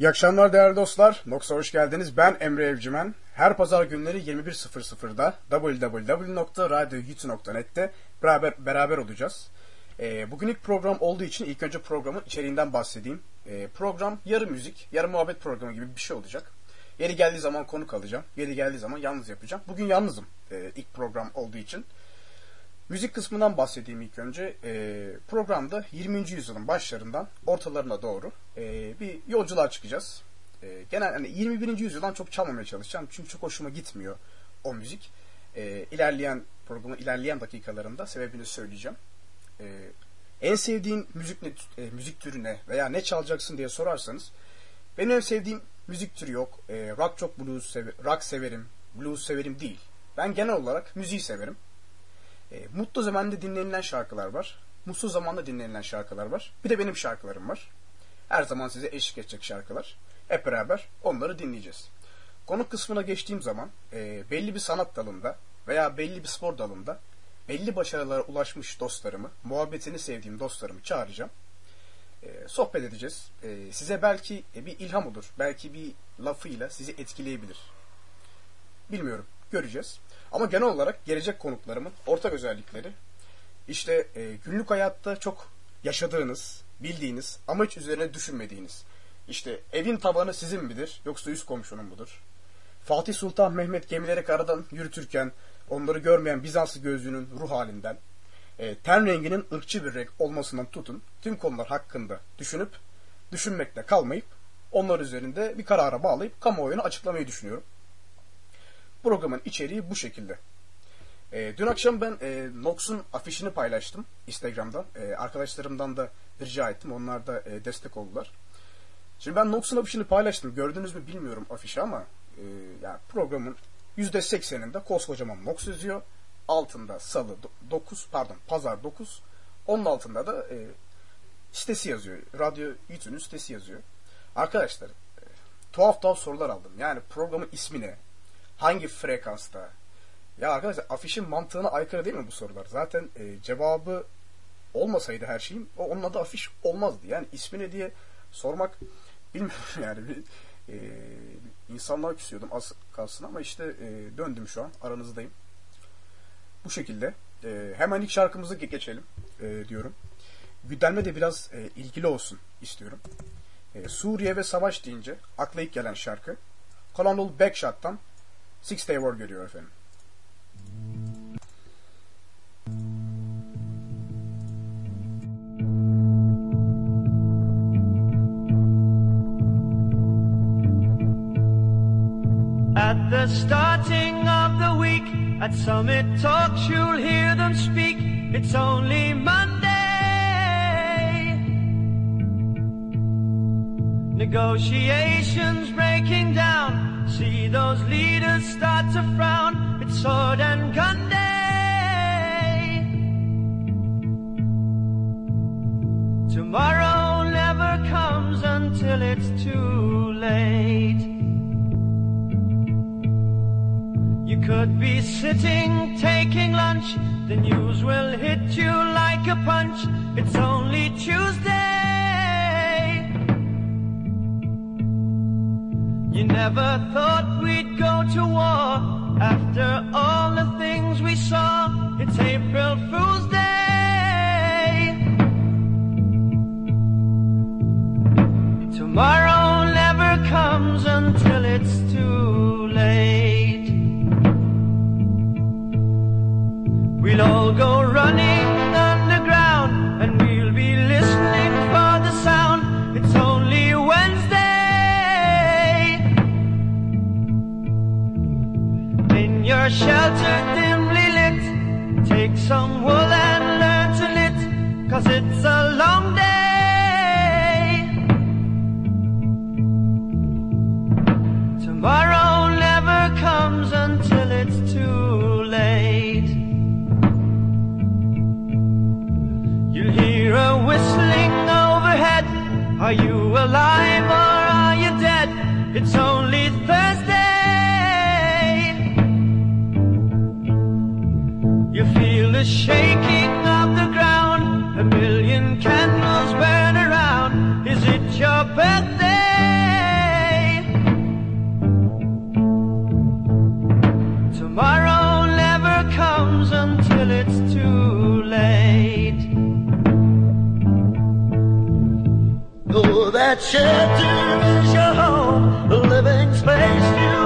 İyi akşamlar değerli dostlar. Nox'a hoş geldiniz. Ben Emre Evcimen. Her pazar günleri 21.00'da www.radyoyut.net'te beraber, beraber olacağız. E, bugün ilk program olduğu için ilk önce programın içeriğinden bahsedeyim. E, program yarı müzik, yarı muhabbet programı gibi bir şey olacak. Yeri geldiği zaman konuk alacağım. Yeri geldiği zaman yalnız yapacağım. Bugün yalnızım e, ilk program olduğu için. Müzik kısmından bahsedeyim ilk önce. E, programda 20. yüzyılın başlarından ortalarına doğru e, bir yolculuğa çıkacağız. E, genel hani 21. yüzyıldan çok çalmamaya çalışacağım. Çünkü çok hoşuma gitmiyor o müzik. E, ilerleyen programın ilerleyen dakikalarında sebebini söyleyeceğim. E, en sevdiğin müzik ne, e, müzik türü ne veya ne çalacaksın diye sorarsanız benim en sevdiğim müzik türü yok. E, rock çok blues sever, rock severim, blues severim değil. Ben genel olarak müziği severim. E, mutlu zamanda dinlenilen şarkılar var. Mutsuz zamanda dinlenilen şarkılar var. Bir de benim şarkılarım var. Her zaman size eşlik edecek şarkılar. Hep beraber onları dinleyeceğiz. Konuk kısmına geçtiğim zaman e, belli bir sanat dalında veya belli bir spor dalında belli başarılara ulaşmış dostlarımı, muhabbetini sevdiğim dostlarımı çağıracağım. E, sohbet edeceğiz. E, size belki e, bir ilham olur. Belki bir lafıyla sizi etkileyebilir. Bilmiyorum. Göreceğiz. Ama genel olarak gelecek konuklarımın ortak özellikleri işte e, günlük hayatta çok yaşadığınız, bildiğiniz ama hiç üzerine düşünmediğiniz. İşte evin tabanı sizin midir yoksa üst komşunun mudur? Fatih Sultan Mehmet gemileri karadan yürütürken onları görmeyen Bizanslı gözlüğünün ruh halinden, e, ten renginin ırkçı bir renk olmasından tutun tüm konular hakkında düşünüp düşünmekle kalmayıp onlar üzerinde bir karara bağlayıp kamuoyuna açıklamayı düşünüyorum. Programın içeriği bu şekilde. E, dün akşam ben e, Nox'un afişini paylaştım Instagram'da. E, arkadaşlarımdan da rica ettim. Onlar da e, destek oldular. Şimdi ben Nox'un afişini paylaştım. Gördünüz mü bilmiyorum afişi ama e, yani programın %80'inde koskocaman Nox yazıyor. Altında salı 9 pardon pazar 9. Onun altında da e, sitesi yazıyor. Radyo YouTube'un sitesi yazıyor. Arkadaşlar e, tuhaf tuhaf sorular aldım. Yani programın ismi ne? Hangi frekansta? Ya arkadaşlar afişin mantığına aykırı değil mi bu sorular? Zaten e, cevabı olmasaydı her şeyin o onun adı afiş olmazdı. Yani ismi ne diye sormak bilmiyorum yani. Bir, e, insanlığa küsüyordum az kalsın ama işte e, döndüm şu an aranızdayım. Bu şekilde. E, hemen ilk şarkımızı geçelim e, diyorum. Gündemle de biraz e, ilgili olsun istiyorum. E, Suriye ve savaş deyince akla ilk gelen şarkı Colonel Backshot'tan Six Day War görüyor efendim. At the starting of the week, at Summit Talks, you'll hear them speak. It's only Monday. Negotiations breaking down. See those leaders start to frown. It's sword and gun day. Tomorrow never comes until it's too late. You could be sitting taking lunch. The news will hit you like a punch. It's only Tuesday. You never thought we'd go to war after all the things we saw. It's April Fool's Day. Tomorrow shelter dimly lit, take some wool and learn to knit, cause it's a long day. Tomorrow never comes until it's too late. You'll hear a whistling overhead. Are you alive or are you dead? It's only your birthday. Tomorrow never comes until it's too late. Oh, that shelter is your home, a living space you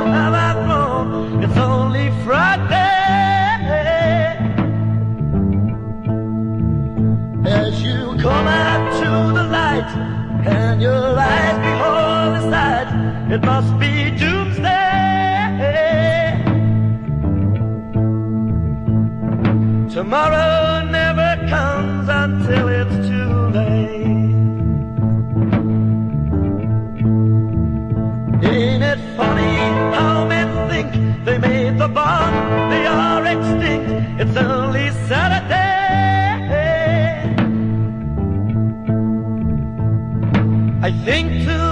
your eyes before the sight, it must be doomsday. Tomorrow. I think to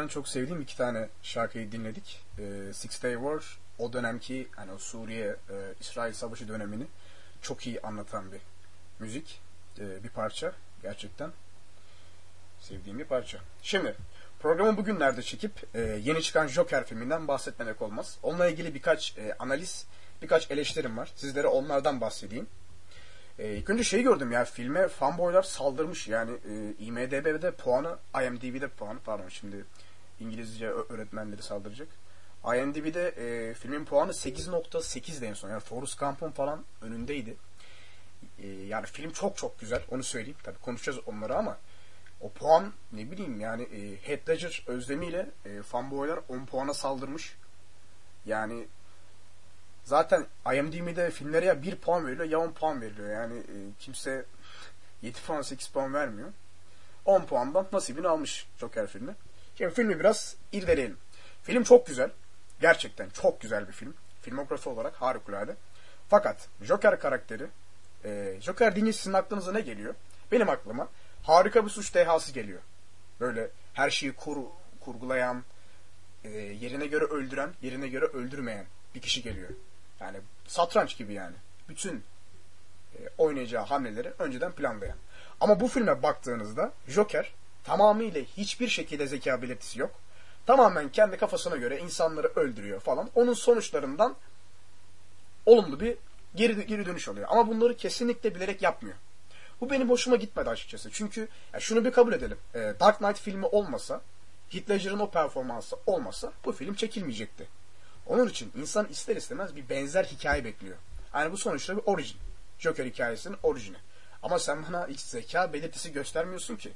gerçekten çok sevdiğim iki tane şarkıyı dinledik. E, Six Day War o dönemki hani o Suriye-İsrail e, Savaşı dönemini çok iyi anlatan bir müzik, e, bir parça gerçekten sevdiğim bir parça. Şimdi programı bugünlerde çekip e, yeni çıkan Joker filminden bahsetmemek olmaz. Onunla ilgili birkaç e, analiz, birkaç eleştirim var. Sizlere onlardan bahsedeyim. E, ilk önce şeyi gördüm ya filme fanboylar saldırmış yani e, IMDB'de puanı, IMDb'de puanı pardon şimdi İngilizce öğretmenleri saldıracak. IMDb'de e, filmin puanı 8.8'de en son. Yani Forrest Gump'ın falan önündeydi. E, yani film çok çok güzel. Onu söyleyeyim. Tabii konuşacağız onları ama o puan ne bileyim yani e, Heath Ledger özlemiyle e, fanboylar 10 puana saldırmış. Yani zaten IMDb'de filmlere ya 1 puan veriliyor ya 10 puan veriliyor. Yani e, kimse 7 puan 8 puan vermiyor. 10 puandan nasibini almış Joker filmi. Şimdi filmi biraz irdeleyelim. Film çok güzel. Gerçekten çok güzel bir film. Filmografi olarak harikulade. Fakat Joker karakteri e, Joker deyince sizin aklınıza ne geliyor? Benim aklıma harika bir suç dehası geliyor. Böyle her şeyi kur, kurgulayan, e, yerine göre öldüren, yerine göre öldürmeyen bir kişi geliyor. Yani satranç gibi yani. Bütün e, oynayacağı hamleleri önceden planlayan. Ama bu filme baktığınızda Joker tamamıyla hiçbir şekilde zeka belirtisi yok. Tamamen kendi kafasına göre insanları öldürüyor falan. Onun sonuçlarından olumlu bir geri, geri dönüş oluyor. Ama bunları kesinlikle bilerek yapmıyor. Bu benim hoşuma gitmedi açıkçası. Çünkü ya şunu bir kabul edelim. E, Dark Knight filmi olmasa, Heath Ledger'ın o performansı olmasa bu film çekilmeyecekti. Onun için insan ister istemez bir benzer hikaye bekliyor. Yani bu sonuçta bir orijin. Joker hikayesinin orijini. Ama sen bana hiç zeka belirtisi göstermiyorsun ki.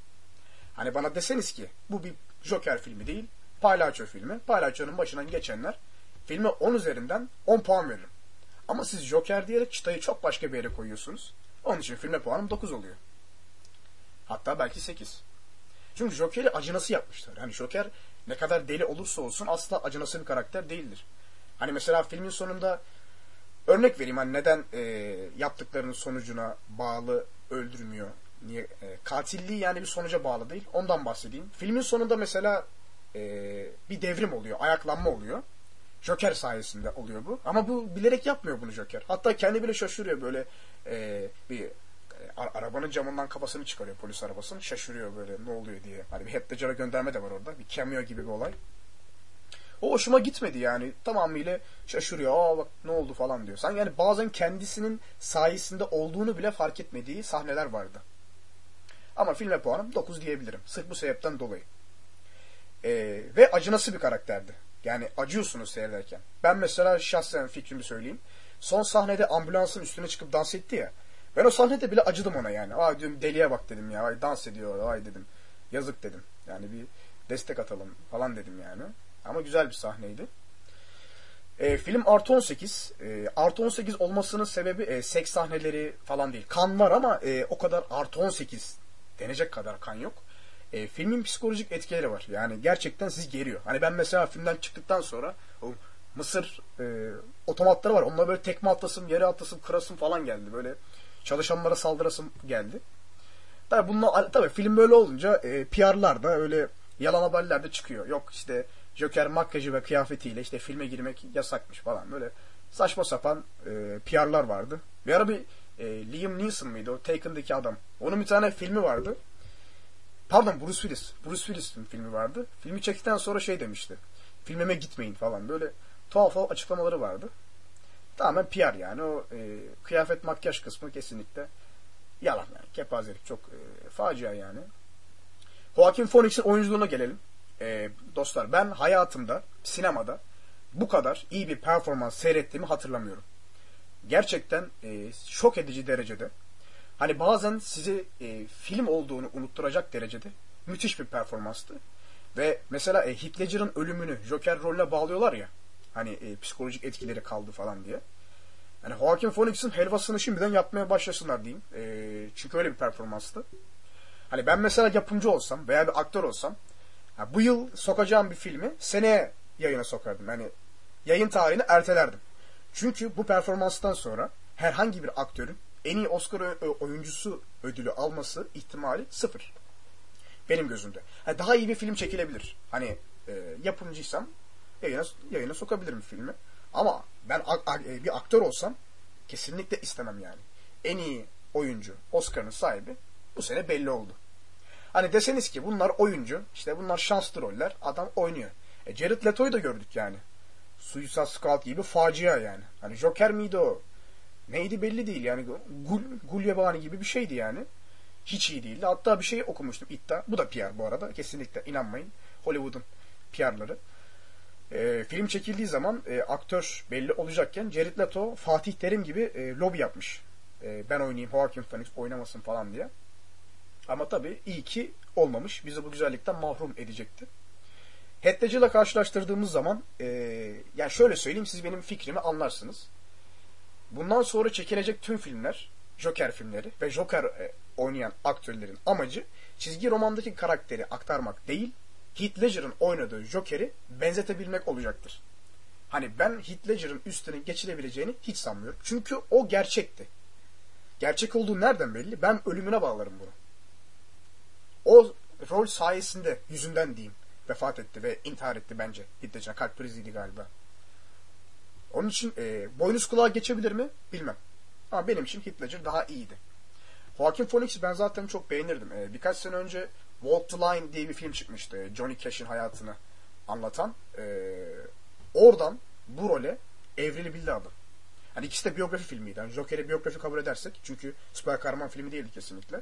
Hani bana deseniz ki bu bir Joker filmi değil, palyaço filmi. Palyaçonun başından geçenler filme 10 üzerinden 10 puan veririm. Ama siz Joker diyerek çıtayı çok başka bir yere koyuyorsunuz. Onun için filme puanım 9 oluyor. Hatta belki 8. Çünkü Joker'i acınası yapmışlar. Yani Joker ne kadar deli olursa olsun asla acınası bir karakter değildir. Hani mesela filmin sonunda örnek vereyim hani neden e, yaptıklarının sonucuna bağlı öldürmüyor. Niye e, katilliği yani bir sonuca bağlı değil. Ondan bahsedeyim. Filmin sonunda mesela e, bir devrim oluyor, ayaklanma oluyor. Joker sayesinde oluyor bu. Ama bu bilerek yapmıyor bunu Joker. Hatta kendi bile şaşırıyor böyle e, bir e, arabanın camından kafasını çıkarıyor polis arabasının. Şaşırıyor böyle ne oluyor diye. Hani bir Heath Ledger'a gönderme de var orada. Bir cameo gibi bir olay. O hoşuma gitmedi yani. Tamamıyla şaşırıyor. Aa bak ne oldu falan diyor. Sen yani bazen kendisinin sayesinde olduğunu bile fark etmediği sahneler vardı. Ama filme puanım 9 diyebilirim. Sırf bu sebepten dolayı. Ee, ve acınası bir karakterdi. Yani acıyorsunuz seyrederken. Ben mesela şahsen fikrimi söyleyeyim. Son sahnede ambulansın üstüne çıkıp dans etti ya. Ben o sahnede bile acıdım ona yani. Ay diyorum deliye bak dedim ya. Ay dans ediyor. Ay dedim. Yazık dedim. Yani bir destek atalım falan dedim yani. Ama güzel bir sahneydi. E, film artı 18. E, artı 18 olmasının sebebi e, seks sahneleri falan değil. Kan var ama e, o kadar artı 18 denecek kadar kan yok. E, filmin psikolojik etkileri var. Yani gerçekten sizi geriyor. Hani ben mesela filmden çıktıktan sonra o Mısır e, otomatları var. Onlara böyle tekme atlasım, yere atlasım, kırasım falan geldi. Böyle çalışanlara saldırasım geldi. Tabii bunlar tabii film böyle olunca e, PR'lar da öyle yalan haberler de çıkıyor. Yok işte Joker makyajı ve kıyafetiyle işte filme girmek yasakmış falan böyle saçma sapan e, PR'lar vardı. Bir ara bir e, Liam Neeson mıydı o Taken'daki adam. Onun bir tane filmi vardı. Pardon Bruce Willis. Bruce Willis'in filmi vardı. Filmi çektikten sonra şey demişti. Filmime gitmeyin falan. Böyle tuhaf açıklamaları vardı. Tamamen PR yani. O e, kıyafet makyaj kısmı kesinlikle yalan yani. Kepazelik. Çok e, facia yani. Joaquin Phoenix'in oyunculuğuna gelelim. E, dostlar ben hayatımda sinemada bu kadar iyi bir performans seyrettiğimi hatırlamıyorum. Gerçekten e, şok edici derecede. Hani bazen sizi e, film olduğunu unutturacak derecede müthiş bir performanstı. Ve mesela e, Heath ölümünü Joker rolüne bağlıyorlar ya. Hani e, psikolojik etkileri kaldı falan diye. Yani Joaquin Phoenix'in helvasını şimdiden yapmaya başlasınlar diyeyim. E, çünkü öyle bir performanstı. Hani ben mesela yapımcı olsam veya bir aktör olsam ha, bu yıl sokacağım bir filmi seneye yayına sokardım. Yani yayın tarihini ertelerdim. Çünkü bu performanstan sonra herhangi bir aktörün en iyi Oscar oyuncusu ödülü alması ihtimali sıfır. Benim gözümde. Yani daha iyi bir film çekilebilir. Hani e, yapımcıysam yayına, yayına sokabilirim filmi. Ama ben e, bir aktör olsam kesinlikle istemem yani. En iyi oyuncu Oscar'ın sahibi bu sene belli oldu. Hani deseniz ki bunlar oyuncu, işte bunlar şanslı roller, adam oynuyor. E Jared Leto'yu da gördük yani. Suicide Squad gibi facia yani. Hani Joker miydi o? Neydi belli değil yani. Gul, Gulyabani gibi bir şeydi yani. Hiç iyi değildi. Hatta bir şey okumuştum iddia. Bu da PR bu arada. Kesinlikle inanmayın. Hollywood'un PR'ları. E, film çekildiği zaman e, aktör belli olacakken Jared Leto Fatih Terim gibi e, lobi yapmış. E, ben oynayayım, Joaquin Phoenix oynamasın falan diye. Ama tabii iyi ki olmamış. Bizi bu güzellikten mahrum edecekti. Ledger'la karşılaştırdığımız zaman e, yani şöyle söyleyeyim siz benim fikrimi anlarsınız. Bundan sonra çekilecek tüm filmler Joker filmleri ve Joker e, oynayan aktörlerin amacı çizgi romandaki karakteri aktarmak değil, Heath Ledger'ın oynadığı Joker'i benzetebilmek olacaktır. Hani ben Heath Ledger'ın üstüne geçilebileceğini hiç sanmıyorum. Çünkü o gerçekti. Gerçek olduğu nereden belli? Ben ölümüne bağlarım bunu. O rol sayesinde, yüzünden diyeyim, vefat etti ve intihar etti bence. Ledger kalp kriziydi galiba. Onun için e, boynuz kulağa geçebilir mi? Bilmem. Ama benim için Heath daha iyiydi. Joaquin Phoenix'i ben zaten çok beğenirdim. E, birkaç sene önce Walk the Line diye bir film çıkmıştı. Johnny Cash'in hayatını anlatan. E, oradan bu role evrilebildi adam. Hani ikisi de biyografi filmiydi. Yani Joker'i biyografi kabul edersek. Çünkü süper kahraman filmi değildi kesinlikle.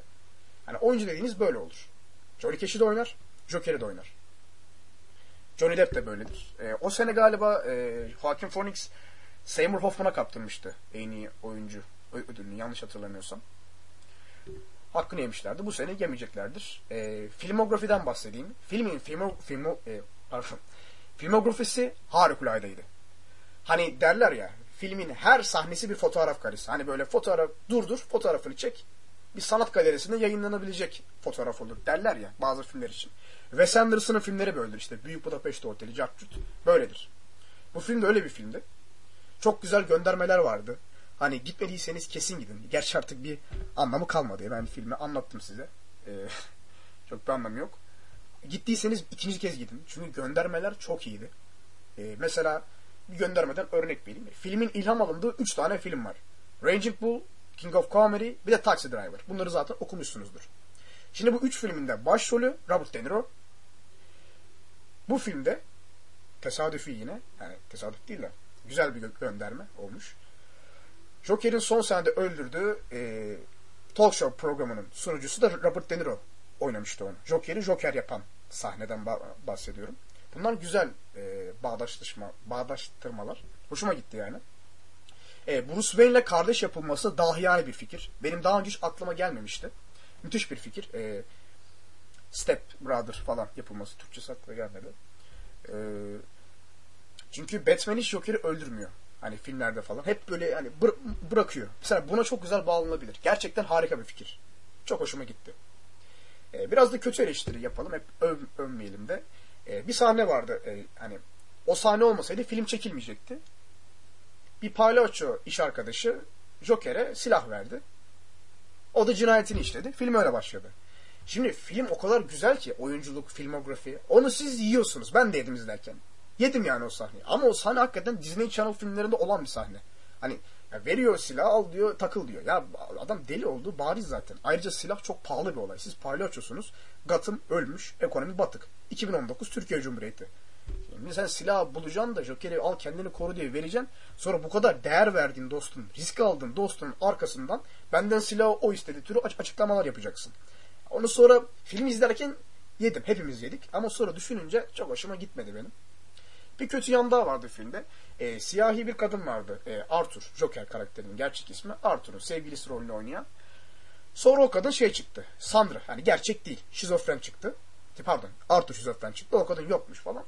Hani oyuncu dediğiniz böyle olur. Johnny Cash'i de oynar, Joker'i de oynar. Johnny Depp de böyledir. E, o sene galiba e, Joaquin Phoenix Seymour Hoffman'a kaptırmıştı en iyi oyuncu ödülünü yanlış hatırlamıyorsam. Hakkını yemişlerdi. Bu sene yemeyeceklerdir. E, filmografiden bahsedeyim. Filmin filmo, filmo, e, pardon, filmografisi harikuladeydi. Hani derler ya filmin her sahnesi bir fotoğraf karesi. Hani böyle fotoğraf durdur fotoğrafını çek bir sanat galerisinde yayınlanabilecek fotoğraf olur derler ya bazı filmler için. Wes Anderson'ın filmleri böyledir işte. Büyük Budapest Oteli, Cartcut böyledir. Bu film de öyle bir filmdi. Çok güzel göndermeler vardı. Hani gitmediyseniz kesin gidin. Gerçi artık bir anlamı kalmadı. Ben filmi anlattım size. Ee, çok bir anlamı yok. Gittiyseniz ikinci kez gidin. Çünkü göndermeler çok iyiydi. Ee, mesela bir göndermeden örnek vereyim. Filmin ilham alındığı üç tane film var. Raging Bull, King of Comedy bir de Taxi Driver. Bunları zaten okumuşsunuzdur. Şimdi bu üç filminde başrolü Robert De Niro. Bu filmde tesadüfi yine, yani tesadüf değil de güzel bir gö- gönderme olmuş. Joker'in son sahnede öldürdüğü e, talk show programının sunucusu da Robert De Niro oynamıştı onu. Joker'i Joker yapan sahneden ba- bahsediyorum. Bunlar güzel e, bağdaşlaşma, bağdaştırmalar. Hoşuma gitti yani. E, Bruce Wayne ile kardeş yapılması dahiyane bir fikir. Benim daha önce hiç aklıma gelmemişti. Müthiş bir fikir. E, Step Brother falan yapılması. Türkçesi aklıma gelmedi. E, çünkü Batman hiç Joker'i öldürmüyor. Hani filmlerde falan. Hep böyle hani bır- bırakıyor. Mesela buna çok güzel bağlanabilir. Gerçekten harika bir fikir. Çok hoşuma gitti. E, biraz da kötü eleştiri yapalım. Hep öv, övmeyelim de. E, bir sahne vardı. E, hani o sahne olmasaydı film çekilmeyecekti. Bir palyaço iş arkadaşı Joker'e silah verdi. O da cinayetini işledi. Film öyle başladı. Şimdi film o kadar güzel ki oyunculuk, filmografi. Onu siz yiyorsunuz. Ben de yedim izlerken. Yedim yani o sahneyi. Ama o sahne hakikaten Disney Channel filmlerinde olan bir sahne. Hani ya veriyor silah al diyor takıl diyor. Ya adam deli oldu bariz zaten. Ayrıca silah çok pahalı bir olay. Siz palyaçosunuz. Gotham ölmüş. Ekonomi batık. 2019 Türkiye Cumhuriyeti. Sen silah bulacaksın da Joker'i al kendini koru diye vereceksin. Sonra bu kadar değer verdiğin dostun, risk aldığın dostun arkasından benden silahı o istedi türü aç- açıklamalar yapacaksın. Onu sonra film izlerken yedim. Hepimiz yedik. Ama sonra düşününce çok hoşuma gitmedi benim. Bir kötü yan daha vardı filmde. E, siyahi bir kadın vardı. E, Arthur. Joker karakterinin gerçek ismi. Arthur'un sevgilisi rolünü oynayan. Sonra o kadın şey çıktı. Sandra. Yani gerçek değil. Şizofren çıktı. Pardon. Arthur şizofren çıktı. O kadın yokmuş falan.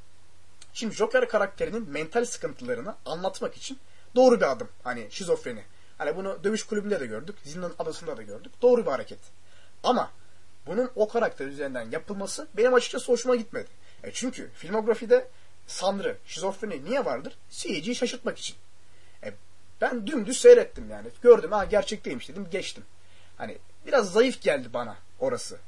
Şimdi Joker karakterinin mental sıkıntılarını anlatmak için doğru bir adım. Hani şizofreni. Hani bunu dövüş kulübünde de gördük. Zindan adasında da gördük. Doğru bir hareket. Ama bunun o karakter üzerinden yapılması benim açıkçası hoşuma gitmedi. E çünkü filmografide Sandrı, şizofreni niye vardır? Seyirciyi şaşırtmak için. E ben dümdüz seyrettim yani. Gördüm ha gerçek değilmiş dedim geçtim. Hani biraz zayıf geldi bana orası.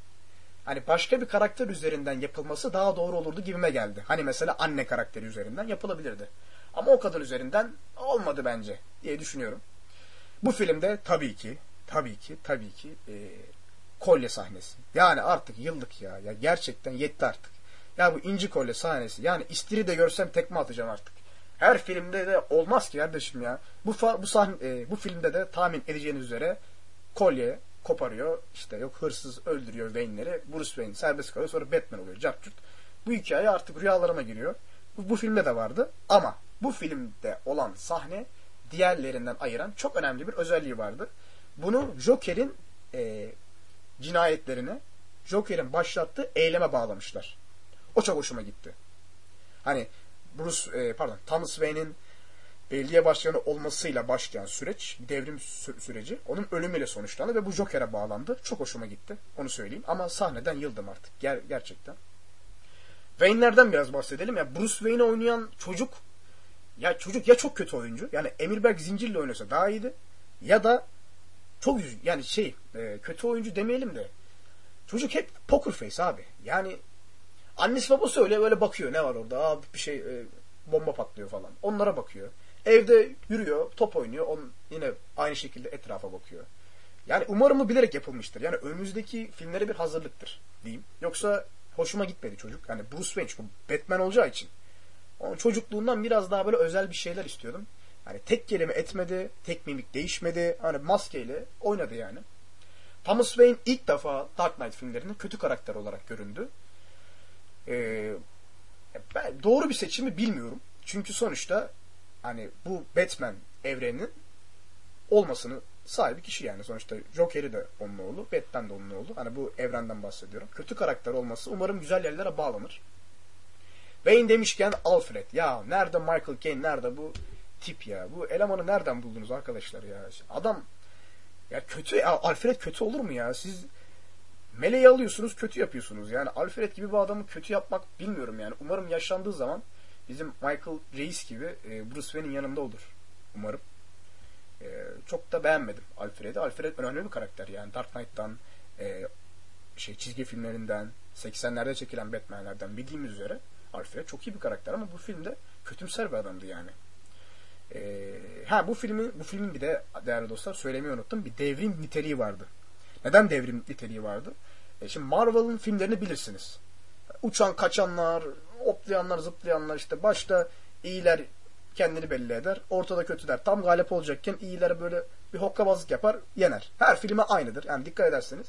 Hani başka bir karakter üzerinden yapılması daha doğru olurdu gibime geldi. Hani mesela anne karakteri üzerinden yapılabilirdi. Ama o kadın üzerinden olmadı bence diye düşünüyorum. Bu filmde tabii ki, tabii ki, tabii ki e, kolye sahnesi. Yani artık yıllık ya. Ya gerçekten yetti artık. Ya bu inci kolye sahnesi. Yani istiri de görsem tekme atacağım artık. Her filmde de olmaz ki kardeşim ya. Bu bu sahne e, bu filmde de tahmin edeceğiniz üzere kolye koparıyor. İşte yok hırsız öldürüyor Wayne'leri. Bruce Wayne serbest kalıyor. Sonra Batman oluyor. Capcut. Bu hikaye artık rüyalarıma giriyor. Bu, bu filmde de vardı. Ama bu filmde olan sahne diğerlerinden ayıran çok önemli bir özelliği vardı. Bunu Joker'in e, cinayetlerini Joker'in başlattığı eyleme bağlamışlar. O çok hoşuma gitti. Hani Bruce e, pardon Thomas Wayne'in belediye başkanı olmasıyla başlayan süreç, devrim sü- süreci onun ölümüyle sonuçlandı ve bu Joker'e bağlandı. Çok hoşuma gitti. Onu söyleyeyim. Ama sahneden yıldım artık. Ger- gerçekten. Wayne'lerden biraz bahsedelim. Ya Bruce Wayne'i oynayan çocuk ya çocuk ya çok kötü oyuncu. Yani Emirberk Zincir'le oynasa daha iyiydi. Ya da çok yüz yani şey e, kötü oyuncu demeyelim de çocuk hep poker face abi. Yani annesi babası öyle böyle bakıyor ne var orada Aa, bir şey e, bomba patlıyor falan. Onlara bakıyor. Evde yürüyor, top oynuyor. On, yine aynı şekilde etrafa bakıyor. Yani umarım bu bilerek yapılmıştır. Yani önümüzdeki filmlere bir hazırlıktır diyeyim. Yoksa hoşuma gitmedi çocuk. Yani Bruce Wayne çünkü Batman olacağı için. Onun çocukluğundan biraz daha böyle özel bir şeyler istiyordum. Hani tek kelime etmedi, tek mimik değişmedi. Hani maskeyle oynadı yani. Thomas Wayne ilk defa Dark Knight filmlerinde kötü karakter olarak göründü. Ee, ben doğru bir seçimi bilmiyorum. Çünkü sonuçta hani bu Batman evreninin olmasını sahibi kişi yani. Sonuçta Joker'i de onun oğlu, Batman de onun oğlu. Hani bu evrenden bahsediyorum. Kötü karakter olması umarım güzel yerlere bağlanır. Wayne demişken Alfred. Ya nerede Michael Caine, nerede bu tip ya? Bu elemanı nereden buldunuz arkadaşlar ya? Adam ya kötü, ya Alfred kötü olur mu ya? Siz meleği alıyorsunuz, kötü yapıyorsunuz. Yani Alfred gibi bir adamı kötü yapmak bilmiyorum yani. Umarım yaşlandığı zaman bizim Michael Reis gibi e, Bruce Wayne'in yanında olur. Umarım. E, çok da beğenmedim Alfred'i. Alfred önemli bir karakter yani. Dark Knight'tan e, şey çizgi filmlerinden 80'lerde çekilen Batman'lerden bildiğimiz üzere Alfred çok iyi bir karakter ama bu filmde kötümser bir adamdı yani. Ee, ha bu filmin bu filmin bir de değerli dostlar söylemeyi unuttum. Bir devrim niteliği vardı. Neden devrim niteliği vardı? E şimdi Marvel'ın filmlerini bilirsiniz. Uçan kaçanlar, hoplayanlar, zıplayanlar işte başta iyiler kendini belli eder. Ortada kötüler tam galip olacakken iyiler böyle bir hokkabazlık yapar, yener. Her filme aynıdır. Yani dikkat ederseniz.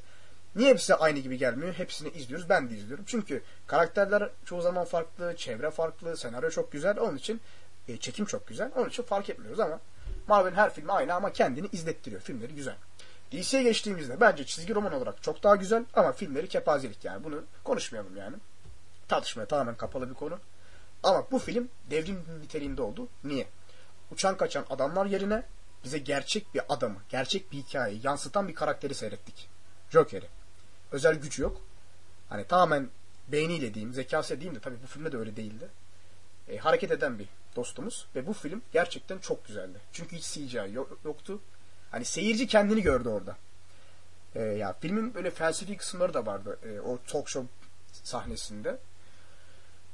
Niye hepsi aynı gibi gelmiyor? Hepsini izliyoruz. Ben de izliyorum. Çünkü karakterler çoğu zaman farklı, çevre farklı, senaryo çok güzel. Onun için e, çekim çok güzel. Onun için fark etmiyoruz ama Marvel'in her filmi aynı ama kendini izlettiriyor. Filmleri güzel. DC'ye geçtiğimizde bence çizgi roman olarak çok daha güzel ama filmleri kepazelik yani. Bunu konuşmayalım yani. Tartışmaya tamamen kapalı bir konu. Ama bu film devrim niteliğinde oldu. Niye? Uçan kaçan adamlar yerine bize gerçek bir adamı, gerçek bir hikayeyi yansıtan bir karakteri seyrettik. Joker'i. Özel gücü yok. Hani tamamen beyniyle diyeyim, zekası diyeyim de tabii bu filmde de öyle değildi. E, hareket eden bir dostumuz ve bu film gerçekten çok güzeldi. Çünkü hiç CGI yo- yoktu. Hani seyirci kendini gördü orada. E, ya filmin böyle felsefi kısımları da vardı. E, o talk show sahnesinde.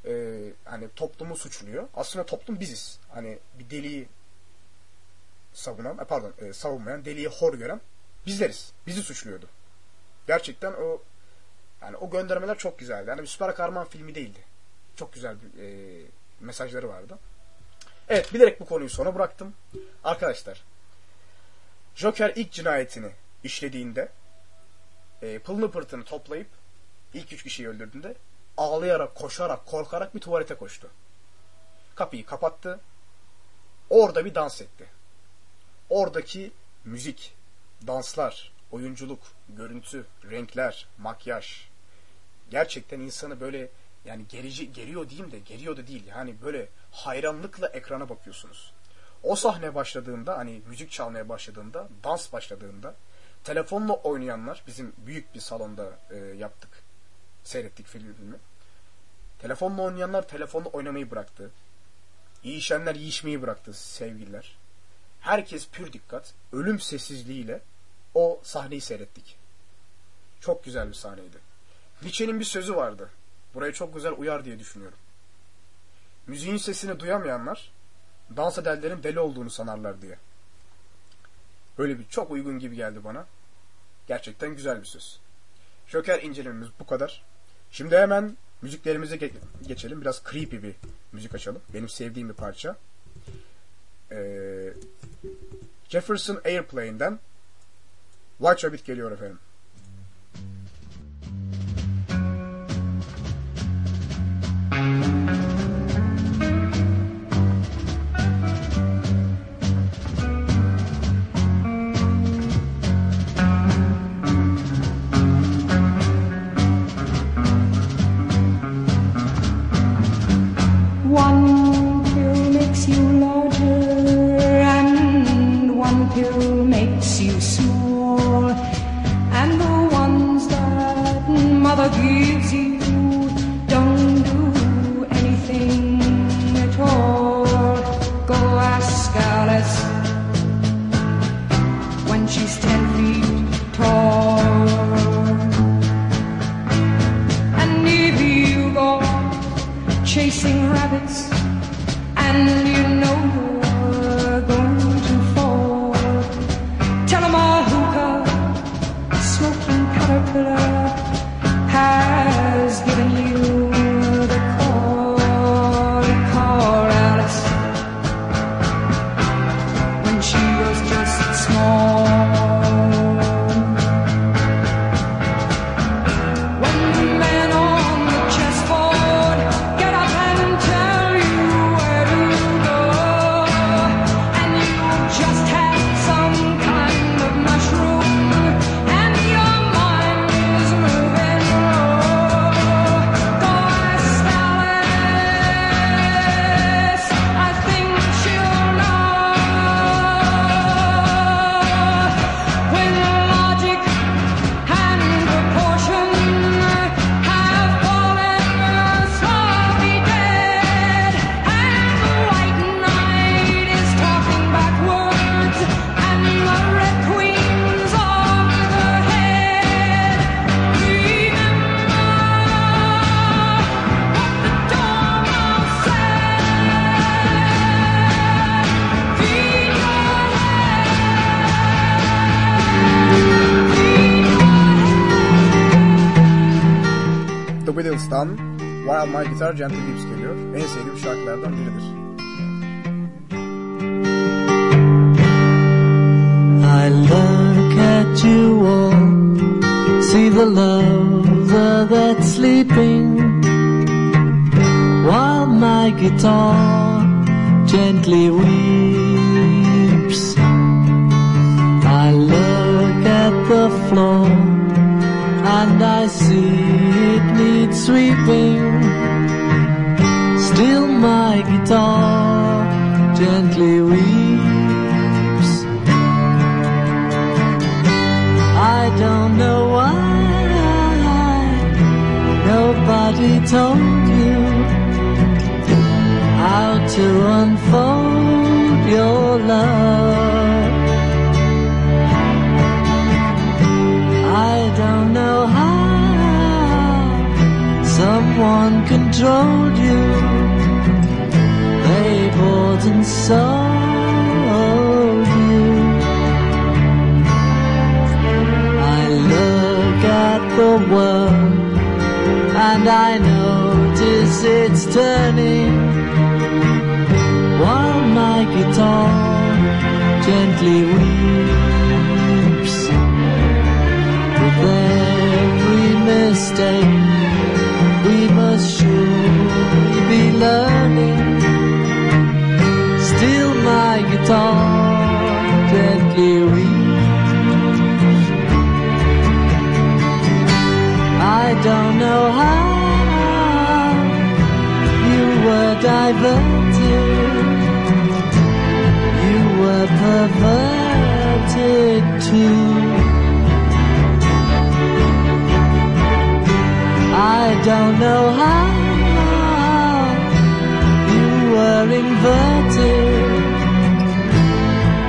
E, hani toplumu suçluyor. Aslında toplum biziz. Hani bir deliği savunan, e, pardon e, savunmayan, deliği hor gören bizleriz. Bizi suçluyordu. Gerçekten o yani o göndermeler çok güzeldi. Yani bir süper kahraman filmi değildi. Çok güzel bir e, mesajları vardı. Evet bilerek bu konuyu sona bıraktım. Arkadaşlar Joker ilk cinayetini işlediğinde e, pılını pırtını toplayıp ilk üç kişiyi öldürdüğünde ağlayarak, koşarak, korkarak bir tuvalete koştu. Kapıyı kapattı. Orada bir dans etti. Oradaki müzik, danslar, oyunculuk, görüntü, renkler, makyaj gerçekten insanı böyle yani gerici, geriyor diyeyim de geriyor da değil. Yani böyle hayranlıkla ekrana bakıyorsunuz. O sahne başladığında hani müzik çalmaya başladığında, dans başladığında telefonla oynayanlar bizim büyük bir salonda e, yaptık. Seyrettik filmi. Telefonla oynayanlar telefonla oynamayı bıraktı. Yiyişenler yiyişmeyi bıraktı sevgililer. Herkes pür dikkat, ölüm sessizliğiyle o sahneyi seyrettik. Çok güzel bir sahneydi. Nietzsche'nin bir sözü vardı. Buraya çok güzel uyar diye düşünüyorum. Müziğin sesini duyamayanlar dans edenlerin deli olduğunu sanarlar diye. Böyle bir çok uygun gibi geldi bana. Gerçekten güzel bir söz. Joker incelememiz bu kadar. Şimdi hemen müziklerimize ge- geçelim. Biraz creepy bir müzik açalım. Benim sevdiğim bir parça. Ee, Jefferson Airplane'den White Rabbit geliyor efendim. chasing I don't know why nobody told you how to unfold your love. I don't know how someone controlled world and I notice it's turning. While my guitar gently weeps with every mistake we must surely be learning. Still my guitar gently weeps perverted too I don't know how you were inverted.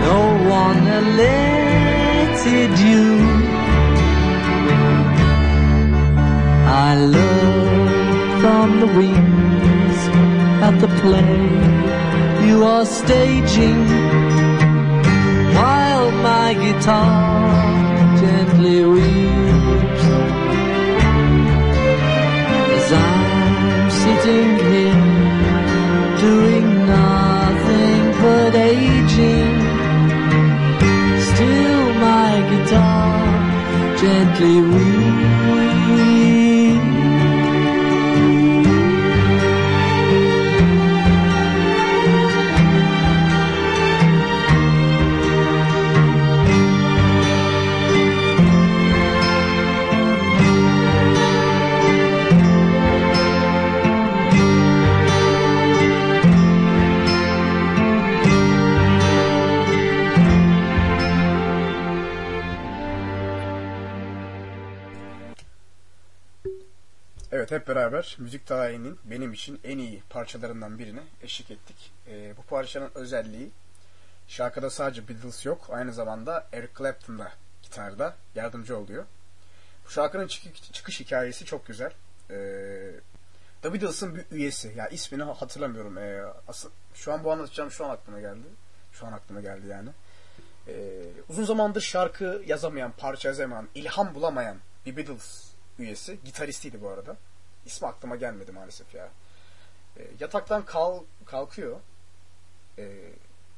No one alerted you. I look from the wings at the play you are staging guitar gently weeps as I'm sitting here doing nothing but aging. Still my guitar gently weeps. Beraber müzik tarihinin benim için en iyi parçalarından birine eşlik ettik. Ee, bu parçanın özelliği şarkıda sadece Beatles yok aynı zamanda Eric Clapton da gitarda yardımcı oluyor. Bu şarkının çık- çıkış hikayesi çok güzel. Ee, The Beatles'ın bir üyesi. Ya ismini hatırlamıyorum. Ee, asıl, şu an bu anlatacağım şu an aklıma geldi. Şu an aklıma geldi yani. Ee, uzun zamandır şarkı yazamayan, parça yazamayan, ilham bulamayan bir Beatles üyesi. Gitaristiydi bu arada. İsmi aklıma gelmedi maalesef ya. Ee, yataktan kal kalkıyor. Ee,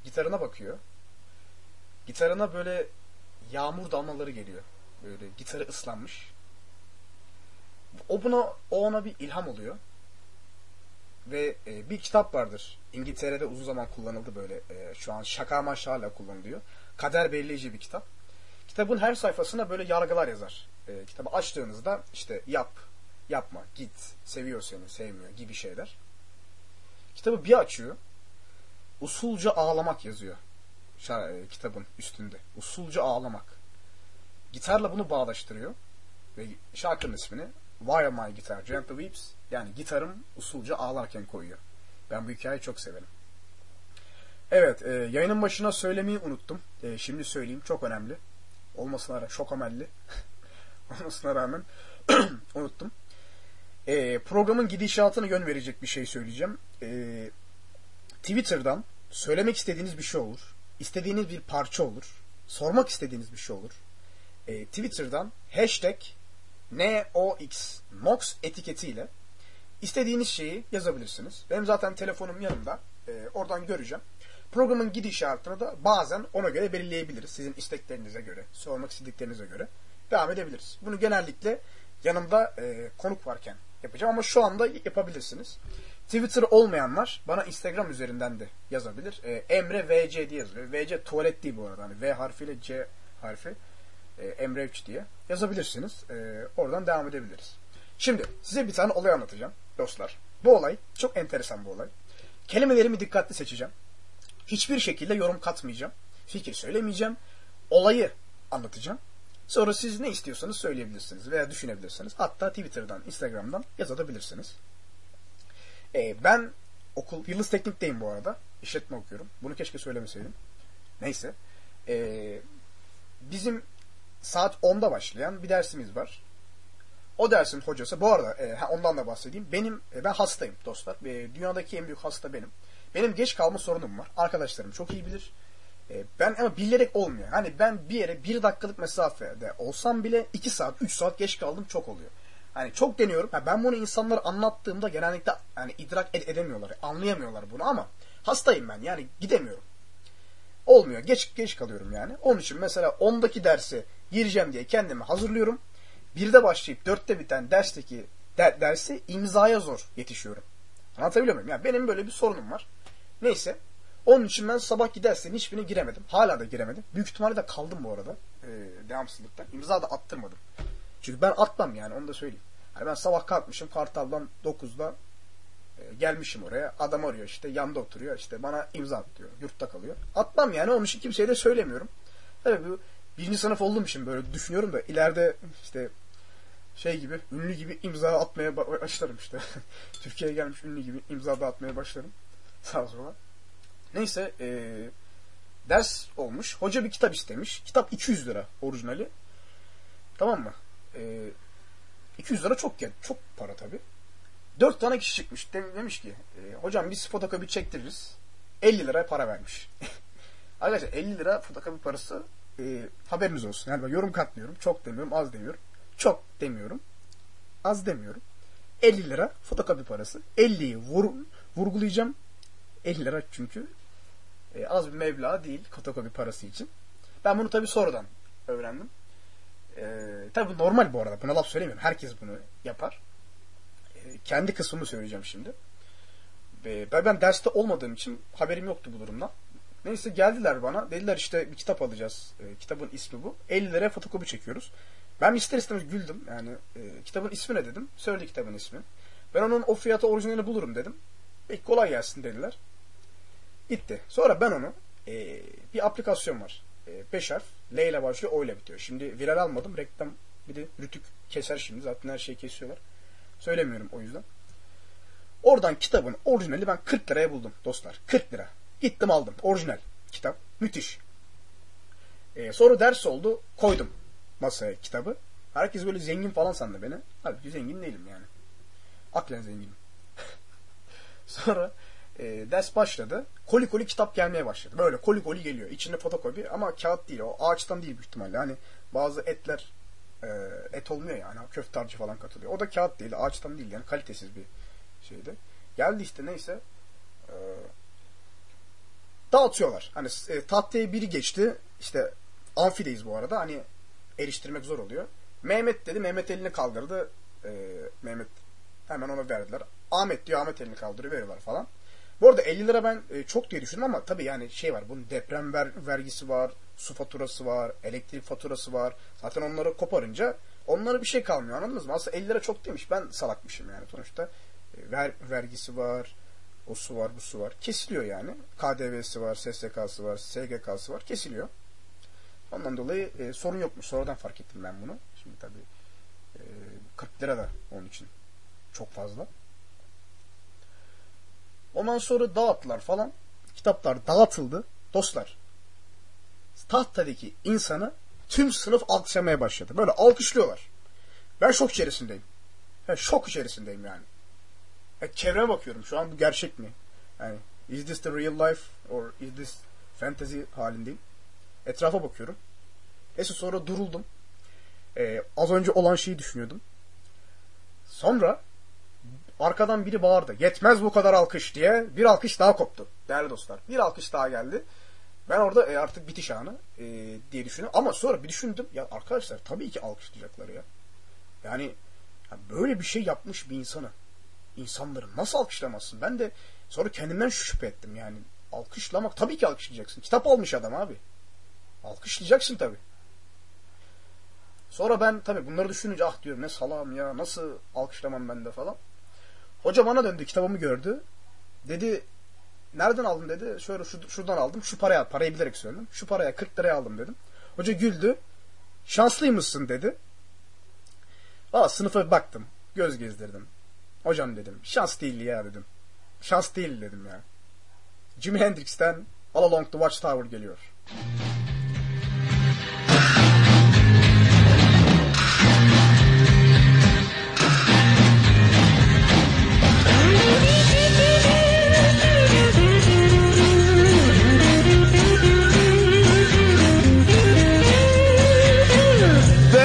gitarına bakıyor. Gitarına böyle yağmur damlaları geliyor. Böyle gitarı ıslanmış. O buna o ona bir ilham oluyor. Ve e, bir kitap vardır. İngiltere'de uzun zaman kullanıldı böyle. E, şu an şaka amaçlı kullanılıyor. Kader belirleyici bir kitap. Kitabın her sayfasına böyle yargılar yazar. E, kitabı açtığınızda işte yap, yapma, git, seviyor seni, sevmiyor gibi şeyler. Kitabı bir açıyor. Usulca ağlamak yazıyor. Şa- e, kitabın üstünde. Usulca ağlamak. Gitarla bunu bağdaştırıyor. Ve şarkının ismini Why My Guitar Gently Weeps yani gitarım usulca ağlarken koyuyor. Ben bu hikayeyi çok severim. Evet, e, yayının başına söylemeyi unuttum. E, şimdi söyleyeyim, çok önemli. Olmasına rağmen, çok amelli. Olmasına rağmen unuttum. E, programın gidişatına yön verecek bir şey söyleyeceğim. E, Twitter'dan söylemek istediğiniz bir şey olur. istediğiniz bir parça olur. Sormak istediğiniz bir şey olur. E, Twitter'dan hashtag NOX NOX etiketiyle istediğiniz şeyi yazabilirsiniz. Benim zaten telefonum yanımda. E, oradan göreceğim. Programın gidişatını da bazen ona göre belirleyebiliriz. Sizin isteklerinize göre, sormak istediklerinize göre devam edebiliriz. Bunu genellikle yanımda e, konuk varken yapacağım ama şu anda yapabilirsiniz. Twitter olmayanlar bana Instagram üzerinden de yazabilir. E, Emre VC diye yazılıyor. VC tuvalet değil bu arada. Hani V harfiyle C harfi. E, Emre 3 diye yazabilirsiniz. E, oradan devam edebiliriz. Şimdi size bir tane olay anlatacağım dostlar. Bu olay çok enteresan bir olay. Kelimelerimi dikkatli seçeceğim. Hiçbir şekilde yorum katmayacağım. Fikir söylemeyeceğim. Olayı anlatacağım. Sonra siz ne istiyorsanız söyleyebilirsiniz veya düşünebilirsiniz. Hatta Twitter'dan, Instagram'dan yazabilirsiniz. Ee, ben okul, Yıldız Teknik'teyim bu arada. İşletme okuyorum. Bunu keşke söylemeseydim. Neyse. Ee, bizim saat 10'da başlayan bir dersimiz var. O dersin hocası, bu arada e, ondan da bahsedeyim. Benim, e, ben hastayım dostlar. E, dünyadaki en büyük hasta benim. Benim geç kalma sorunum var. Arkadaşlarım çok iyi bilir. E, ben ama bilerek olmuyor. Hani ben bir yere bir dakikalık mesafede olsam bile iki saat, üç saat geç kaldım çok oluyor. Hani çok deniyorum. Ha, ben bunu insanlara anlattığımda genellikle yani idrak ed- edemiyorlar. Anlayamıyorlar bunu ama hastayım ben. Yani gidemiyorum. Olmuyor. Geç geç kalıyorum yani. Onun için mesela 10'daki derse gireceğim diye kendimi hazırlıyorum. Birde başlayıp dörtte biten dersteki der, dersi imzaya zor yetişiyorum. Anlatabiliyor muyum? Yani benim böyle bir sorunum var. Neyse. Onun için ben sabah gidersen hiçbirine giremedim. Hala da giremedim. Büyük ihtimalle de kaldım bu arada. Ee, devamsızlıktan. İmza da attırmadım. Çünkü ben atmam yani onu da söyleyeyim. Hani ben sabah kalkmışım Kartal'dan 9'da e, gelmişim oraya. Adam arıyor işte yanda oturuyor. işte bana imza at diyor. Yurtta kalıyor. Atmam yani onun için kimseye de söylemiyorum. Tabii bu birinci sınıf olduğum için böyle düşünüyorum da ileride işte şey gibi ünlü gibi imza atmaya ba- başlarım işte. Türkiye'ye gelmiş ünlü gibi imza da atmaya başlarım. Sağ sola. Neyse e, ders olmuş. Hoca bir kitap istemiş. Kitap 200 lira orijinali. Tamam mı? E, 200 lira çok ya çok para tabi. 4 tane kişi çıkmış. Dem- demiş ki e, hocam biz fotokopi çektiririz. 50 lira para vermiş. Arkadaşlar 50 lira fotokopi parası e, haberiniz olsun. Yani ben yorum katmıyorum. Çok demiyorum, az demiyorum. Çok demiyorum. Az demiyorum. 50 lira fotokopi parası. 50'yi vur, vurgulayacağım. 50 lira çünkü e, az bir meblağ değil fotokopi parası için. Ben bunu tabii sonradan öğrendim. E, tabii normal bu arada. Buna laf söylemiyorum. Herkes bunu yapar. E, kendi kısmımı söyleyeceğim şimdi. E, ben, ben derste olmadığım için haberim yoktu bu durumdan. Neyse geldiler bana. Dediler işte bir kitap alacağız. E, kitabın ismi bu. 50 liraya fotokopi çekiyoruz. Ben ister istemez güldüm. Yani e, kitabın ismi ne dedim. Söyledi kitabın ismi. Ben onun o fiyatı orijinalini bulurum dedim. Peki kolay gelsin dediler. Gitti. Sonra ben onu e, bir aplikasyon var. 5 harf. L ile başlıyor. O ile bitiyor. Şimdi viral almadım. Reklam bir de rütük keser şimdi. Zaten her şeyi kesiyorlar. Söylemiyorum o yüzden. Oradan kitabın orijinali ben 40 liraya buldum dostlar. 40 lira. Gittim aldım. Orijinal kitap. Müthiş. Ee, sonra ders oldu. Koydum masaya kitabı. Herkes böyle zengin falan sandı beni. Halbuki zengin değilim yani. Aklen zenginim. Sonra e, ders başladı. Koli koli kitap gelmeye başladı. Böyle koli koli geliyor. İçinde fotokopi ama kağıt değil. O ağaçtan değil büyük ihtimalle. Hani bazı etler e, et olmuyor yani. Köfte harcı falan katılıyor. O da kağıt değil. Ağaçtan değil. Yani kalitesiz bir şeydi. Geldi işte neyse. E, dağıtıyorlar. Hani e, tahtaya biri geçti. İşte amfideyiz bu arada. Hani eriştirmek zor oluyor. Mehmet dedi. Mehmet elini kaldırdı. E, Mehmet hemen ona verdiler. Ahmet diyor. Ahmet elini kaldırıyor. Veriyorlar falan. Bu arada 50 lira ben e, çok diye düşündüm ama tabii yani şey var. Bunun deprem ver, vergisi var. Su faturası var. Elektrik faturası var. Zaten onları koparınca onlara bir şey kalmıyor. Anladınız mı? Aslında 50 lira çok demiş. Ben salakmışım yani sonuçta. E, ver, vergisi var. O su var, bu su var. Kesiliyor yani. KDV'si var, SSK'sı var, SGK'sı var. Kesiliyor. Ondan dolayı e, sorun yokmuş. Sonradan fark ettim ben bunu. Şimdi tabii e, 40 lira da onun için çok fazla. Ondan sonra dağıttılar falan. Kitaplar dağıtıldı. Dostlar tahtadaki insanı tüm sınıf alkışlamaya başladı. Böyle alkışlıyorlar. Ben şok içerisindeyim. Ben şok içerisindeyim yani. Ya çevreme bakıyorum. Şu an bu gerçek mi? Yani is this the real life or is this fantasy halindeyim. Etrafa bakıyorum. Neyse sonra duruldum. Ee, az önce olan şeyi düşünüyordum. Sonra arkadan biri bağırdı. Yetmez bu kadar alkış diye bir alkış daha koptu. Değerli dostlar. Bir alkış daha geldi. Ben orada e, artık bitiş anı e, diye düşünüyorum. Ama sonra bir düşündüm. Ya arkadaşlar tabii ki alkışlayacaklar ya. Yani ya böyle bir şey yapmış bir insanı insanları nasıl alkışlamazsın? Ben de sonra kendimden şüphe ettim yani. Alkışlamak tabii ki alkışlayacaksın. Kitap almış adam abi. Alkışlayacaksın tabii. Sonra ben tabii bunları düşününce ah diyorum ne salam ya nasıl alkışlamam ben de falan. Hoca bana döndü kitabımı gördü. Dedi nereden aldın dedi. Şöyle şu, şuradan aldım. Şu paraya parayı bilerek söyledim. Şu paraya 40 liraya aldım dedim. Hoca güldü. Şanslıymışsın dedi. Aa sınıfa baktım. Göz gezdirdim. Hocam dedim. Şans değil ya dedim. Şans değil dedim ya. Jimi Hendrix'ten All Along the Watchtower geliyor.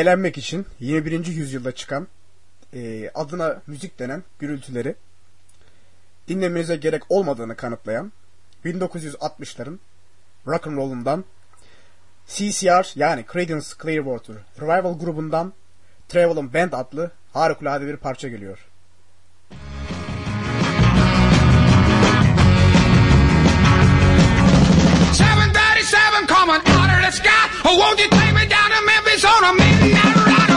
eğlenmek için 21. yüzyılda çıkan e, adına müzik denen gürültüleri dinlemenize gerek olmadığını kanıtlayan 1960'ların rock'n'roll'undan CCR yani Creedence Clearwater Revival grubundan Travelin' Band adlı harikulade bir parça geliyor. 737 coming sky. Oh, won't you take me down to Memphis on a midnight ride?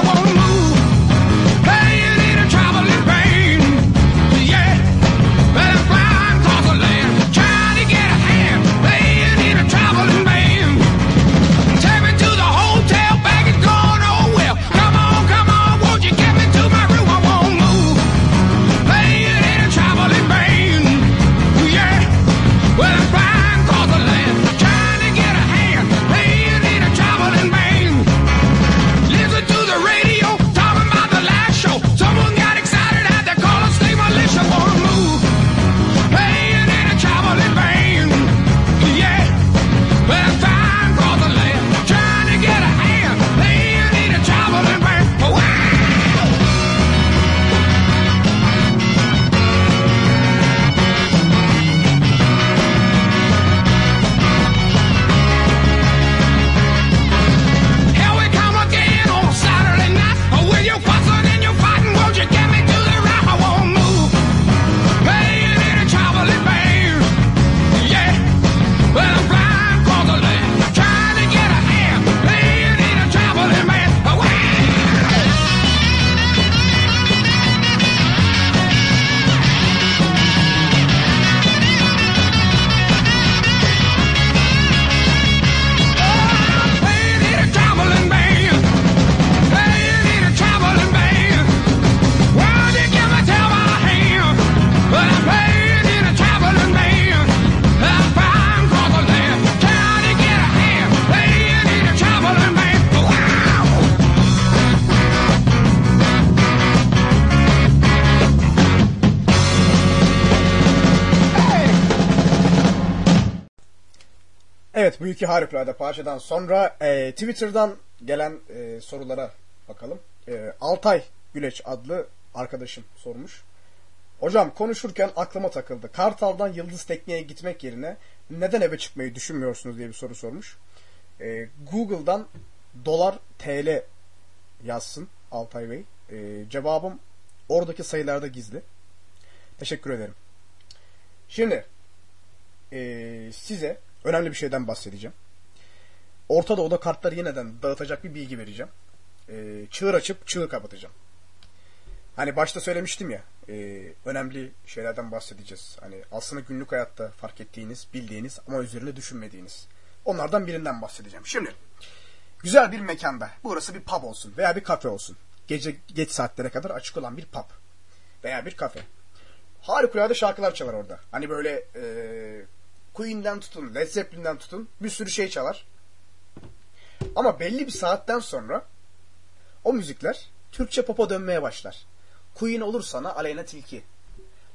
İki harikulade parçadan sonra e, Twitter'dan gelen e, sorulara bakalım. E, Altay Güleç adlı arkadaşım sormuş. Hocam konuşurken aklıma takıldı. Kartal'dan Yıldız Tekne'ye gitmek yerine neden eve çıkmayı düşünmüyorsunuz diye bir soru sormuş. E, Google'dan dolar TL yazsın Altay Bey. E, cevabım oradaki sayılarda gizli. Teşekkür ederim. Şimdi e, size önemli bir şeyden bahsedeceğim. Orta Doğu'da kartları yeniden dağıtacak bir bilgi vereceğim. E, çığır açıp çığır kapatacağım. Hani başta söylemiştim ya e, önemli şeylerden bahsedeceğiz. Hani aslında günlük hayatta fark ettiğiniz, bildiğiniz ama üzerine düşünmediğiniz. Onlardan birinden bahsedeceğim. Şimdi güzel bir mekanda burası bir pub olsun veya bir kafe olsun. Gece geç saatlere kadar açık olan bir pub veya bir kafe. Harikulade şarkılar çalar orada. Hani böyle e, Queen'den tutun, Led Zeppelin'den tutun bir sürü şey çalar. Ama belli bir saatten sonra o müzikler Türkçe pop'a dönmeye başlar. Queen olur sana Aleyna Tilki.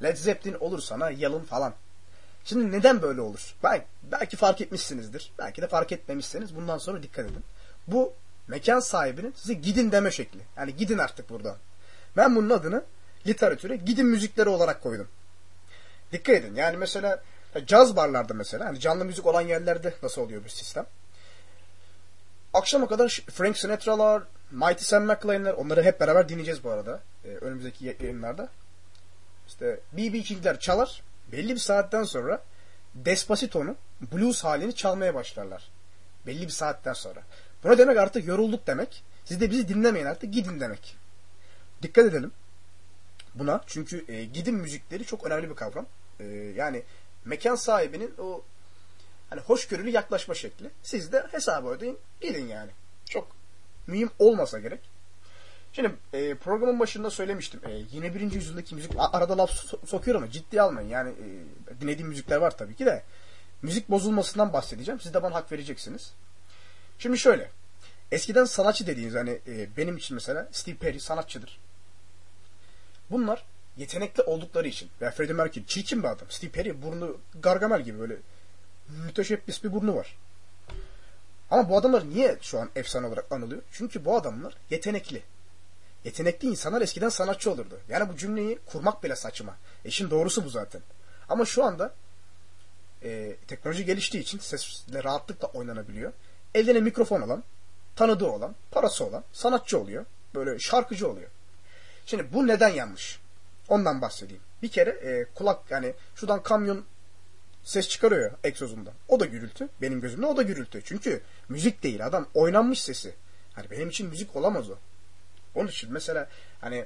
Led Zeppelin olur sana Yalın falan. Şimdi neden böyle olur? Belki, belki fark etmişsinizdir. Belki de fark etmemişseniz bundan sonra dikkat edin. Bu mekan sahibinin size gidin deme şekli. Yani gidin artık buradan. Ben bunun adını literatüre gidin müzikleri olarak koydum. Dikkat edin. Yani mesela caz barlarda mesela hani canlı müzik olan yerlerde nasıl oluyor bu sistem? akşama kadar Frank Sinatra'lar, Mighty Sam McLaren'ler onları hep beraber dinleyeceğiz bu arada. e, önümüzdeki yayınlarda. İşte B.B. King'ler çalar. Belli bir saatten sonra Despacito'nun blues halini çalmaya başlarlar. Belli bir saatten sonra. Buna demek artık yorulduk demek. Siz de bizi dinlemeyin artık gidin demek. Dikkat edelim buna. Çünkü e, gidin müzikleri çok önemli bir kavram. E, yani mekan sahibinin o hani hoşgörülü yaklaşma şekli. Siz de hesabı ödeyin gidin yani. Çok mühim olmasa gerek. Şimdi e, programın başında söylemiştim. E, 21. yüzyıldaki müzik arada laf so- sokuyorum ama ciddiye almayın. Yani e, dinlediğim müzikler var tabii ki de. Müzik bozulmasından bahsedeceğim. Siz de bana hak vereceksiniz. Şimdi şöyle. Eskiden sanatçı dediğiniz hani e, benim için mesela Steve Perry sanatçıdır. Bunlar yetenekli oldukları için veya Freddie Mercury çirkin bir adam. Steve Perry burnu Gargamel gibi böyle müteşebbis bir burnu var. Ama bu adamlar niye şu an efsane olarak anılıyor? Çünkü bu adamlar yetenekli. Yetenekli insanlar eskiden sanatçı olurdu. Yani bu cümleyi kurmak bile saçma. İşin doğrusu bu zaten. Ama şu anda e, teknoloji geliştiği için sesle rahatlıkla oynanabiliyor. Eline mikrofon olan, tanıdığı olan, parası olan sanatçı oluyor. Böyle şarkıcı oluyor. Şimdi bu neden yanlış? Ondan bahsedeyim. Bir kere e, kulak yani şuradan kamyon ses çıkarıyor ya egzozundan. O da gürültü. Benim gözümde o da gürültü. Çünkü müzik değil adam oynanmış sesi. Hani benim için müzik olamaz o. Onun için mesela hani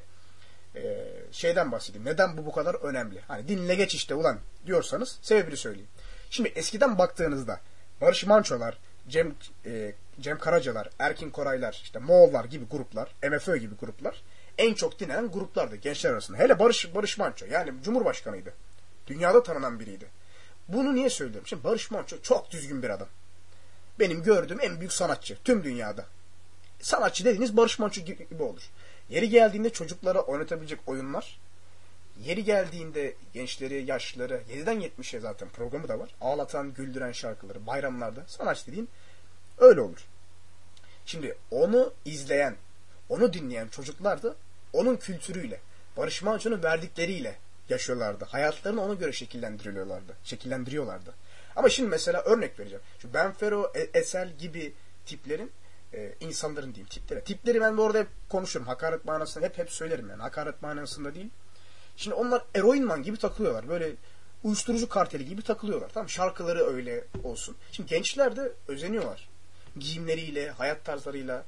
e, şeyden bahsedeyim. Neden bu bu kadar önemli? Hani dinle geç işte ulan diyorsanız sebebini söyleyeyim. Şimdi eskiden baktığınızda Barış Manço'lar, Cem e, Cem Karacalar, Erkin Koraylar, işte Moğollar gibi gruplar, MFÖ gibi gruplar en çok dinlenen gruplardı gençler arasında. Hele Barış Barış Manço yani Cumhurbaşkanıydı. Dünyada tanınan biriydi. Bunu niye söylüyorum? Şimdi Barış Manço çok düzgün bir adam. Benim gördüğüm en büyük sanatçı tüm dünyada. Sanatçı dediğiniz Barış Manço gibi olur. Yeri geldiğinde çocuklara oynatabilecek oyunlar, yeri geldiğinde gençleri, yaşlıları, 7'den 70'e zaten programı da var. Ağlatan, güldüren şarkıları bayramlarda sanatçı dediğin öyle olur. Şimdi onu izleyen, onu dinleyen çocuklar da onun kültürüyle, Barış Manço'nun verdikleriyle yaşıyorlardı. Hayatlarını ona göre şekillendiriyorlardı. Şekillendiriyorlardı. Ama şimdi mesela örnek vereceğim. Şu Benfero, E- Esel gibi tiplerin e, insanların diyeyim tipleri. Tipleri ben bu arada hep konuşurum. Hakaret manasında hep hep söylerim yani. Hakaret manasında değil. Şimdi onlar eroinman gibi takılıyorlar. Böyle uyuşturucu karteli gibi takılıyorlar. Tamam şarkıları öyle olsun. Şimdi gençler de özeniyorlar. Giyimleriyle, hayat tarzlarıyla.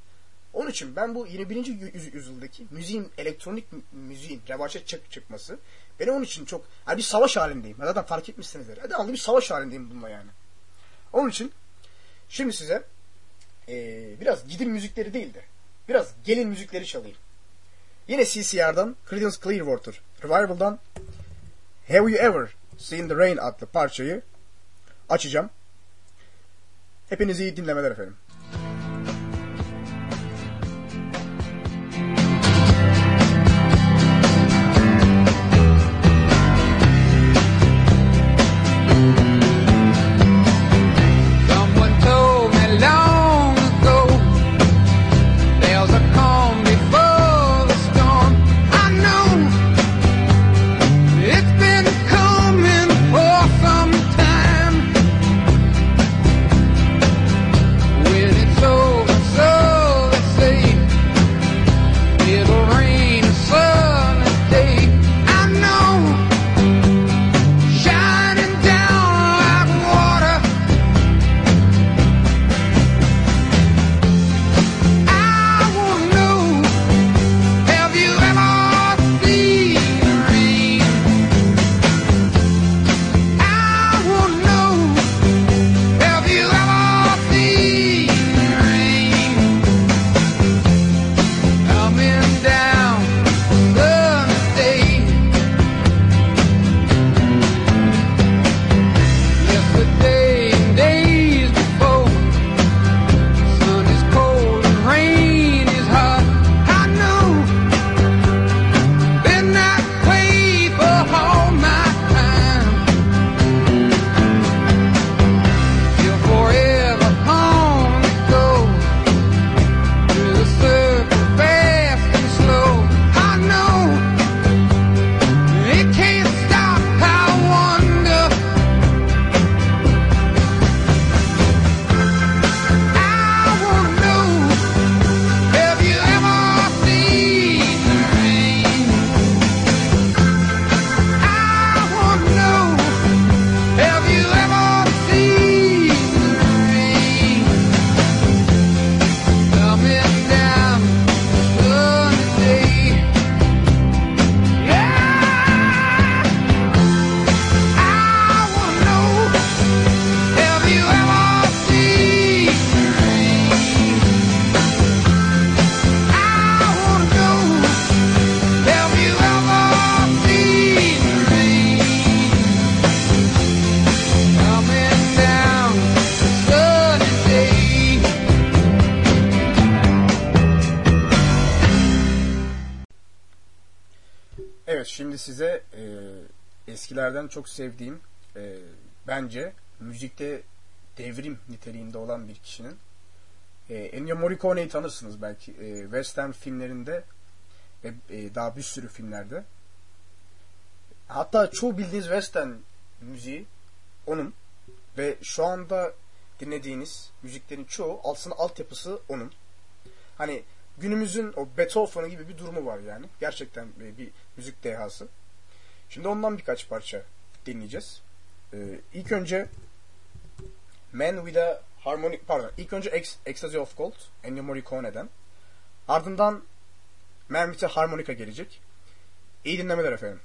Onun için ben bu 21. yüz- yüzyıldaki müziğin, elektronik mü- müziğin revaçta çık çıkması beni onun için çok... Yani bir savaş halindeyim. Zaten fark etmişsinizdir. Devamlı bir savaş halindeyim bununla yani. Onun için şimdi size eee, biraz gidin müzikleri değil de biraz gelin müzikleri çalayım. Yine CCR'dan Creedence Clearwater Revival'dan Have You Ever Seen the Rain adlı parçayı açacağım. Hepinize iyi dinlemeler efendim. Çok sevdiğim e, bence müzikte devrim niteliğinde olan bir kişinin e, Ennio Morricone'yi tanırsınız belki e, western filmlerinde ve e, daha bir sürü filmlerde. Hatta çoğu bildiğiniz western müziği onun ve şu anda dinlediğiniz müziklerin çoğu aslında altyapısı onun. Hani günümüzün o Beethoven'ı gibi bir durumu var yani. Gerçekten bir, bir müzik dehası. Şimdi ondan birkaç parça dinleyeceğiz. Ee, ilk önce Man with a Harmonic, pardon, ilk önce Ex- Ecstasy of Gold, Ennio Morricone'den. Ardından Man with a Harmonica gelecek. İyi dinlemeler efendim.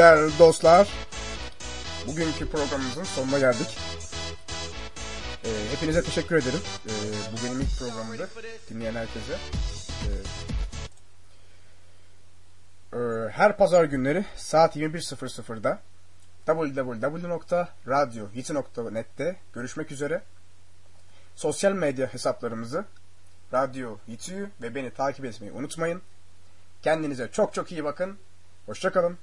Değerli dostlar. Bugünkü programımızın sonuna geldik. Ee, hepinize teşekkür ederim. Ee, bu ilk programımdı. Dinleyen herkese. Ee, e, her pazar günleri saat 21.00'da www.radyohiti.net'te görüşmek üzere. Sosyal medya hesaplarımızı Radyo Hitü'yü ve beni takip etmeyi unutmayın. Kendinize çok çok iyi bakın. Hoşçakalın.